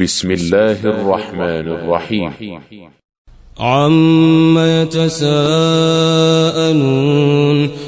بسم الله الرحمن الرحيم. عم يتساءلون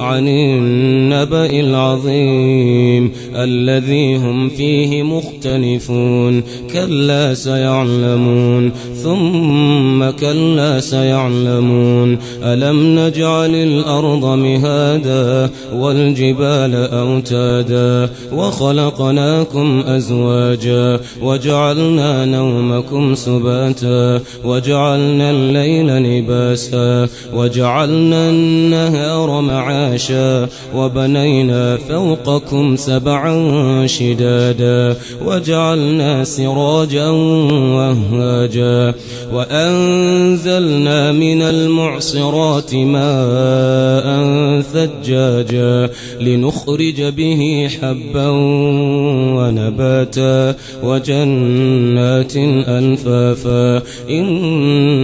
عن النبأ العظيم الذي هم فيه مختلفون كلا سيعلمون ثم كلا سيعلمون ألم نجعل الأرض مهادا والجبال أوتادا وخلقناكم أزواجا وجعلنا نومكم سباتا وجعلنا الليل لباسا وجعلنا النهار معاشا وبنينا فوقكم سبعا شدادا وجعلنا سراجا وهاجا وأنزلنا من المعصرات ماء ثجاجا لنخرج به حبا ونباتا وجنات ألفافا إن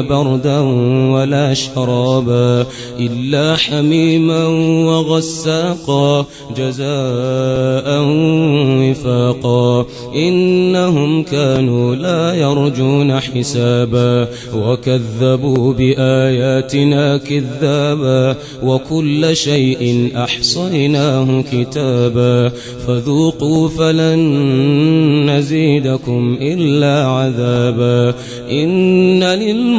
بردا ولا شرابا إلا حميما وغساقا جزاء وفاقا إنهم كانوا لا يرجون حسابا وكذبوا بآياتنا كذابا وكل شيء أحصيناه كتابا فذوقوا فلن نزيدكم إلا عذابا إن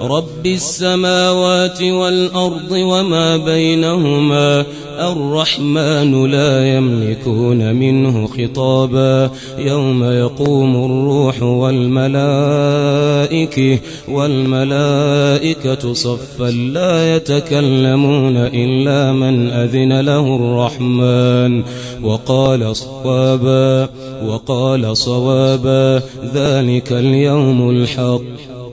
رب السماوات والأرض وما بينهما الرحمن لا يملكون منه خطابا يوم يقوم الروح والملائكة والملائكة صفا لا يتكلمون إلا من أذن له الرحمن وقال صوابا وقال صوابا ذلك اليوم الحق